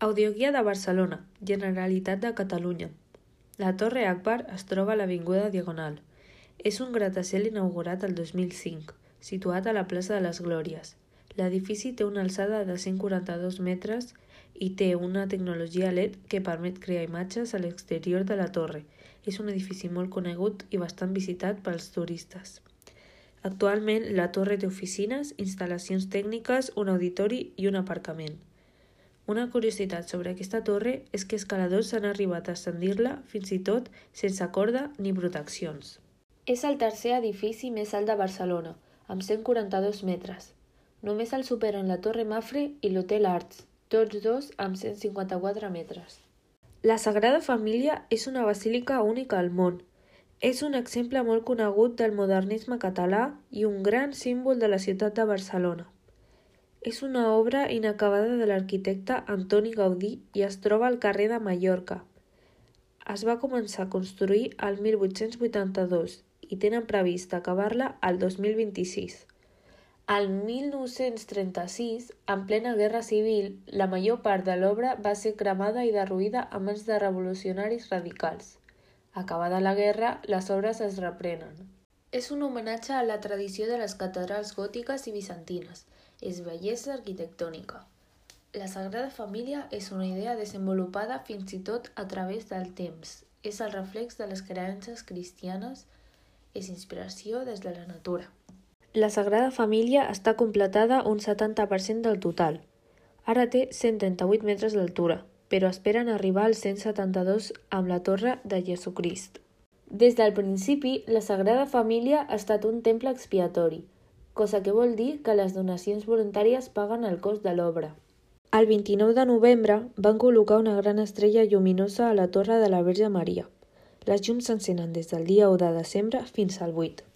Audioguia de Barcelona, Generalitat de Catalunya. La Torre Akbar es troba a l'Avinguda Diagonal. És un gratacel inaugurat el 2005, situat a la plaça de les Glòries. L'edifici té una alçada de 142 metres i té una tecnologia LED que permet crear imatges a l'exterior de la torre. És un edifici molt conegut i bastant visitat pels turistes. Actualment, la torre té oficines, instal·lacions tècniques, un auditori i un aparcament. Una curiositat sobre aquesta torre és que escaladors han arribat a ascendir-la fins i tot sense corda ni proteccions. És el tercer edifici més alt de Barcelona, amb 142 metres. Només el superen la Torre Mafre i l'Hotel Arts, tots dos amb 154 metres. La Sagrada Família és una basílica única al món. És un exemple molt conegut del modernisme català i un gran símbol de la ciutat de Barcelona. És una obra inacabada de l'arquitecte Antoni Gaudí i es troba al carrer de Mallorca. Es va començar a construir el 1882 i tenen previst acabar-la al 2026. Al 1936, en plena Guerra Civil, la major part de l'obra va ser cremada i derruïda a mans de revolucionaris radicals. Acabada la guerra, les obres es reprenen. És un homenatge a la tradició de les catedrals gòtiques i bizantines. És bellesa arquitectònica. La Sagrada Família és una idea desenvolupada fins i tot a través del temps. És el reflex de les creences cristianes, és inspiració des de la natura. La Sagrada Família està completada un 70% del total. Ara té 138 metres d'altura, però esperen arribar als 172 amb la Torre de Jesucrist. Des del principi, la Sagrada Família ha estat un temple expiatori, cosa que vol dir que les donacions voluntàries paguen el cost de l'obra. El 29 de novembre van col·locar una gran estrella lluminosa a la Torre de la Verge Maria. Les llums s'encenen des del dia 1 de desembre fins al 8.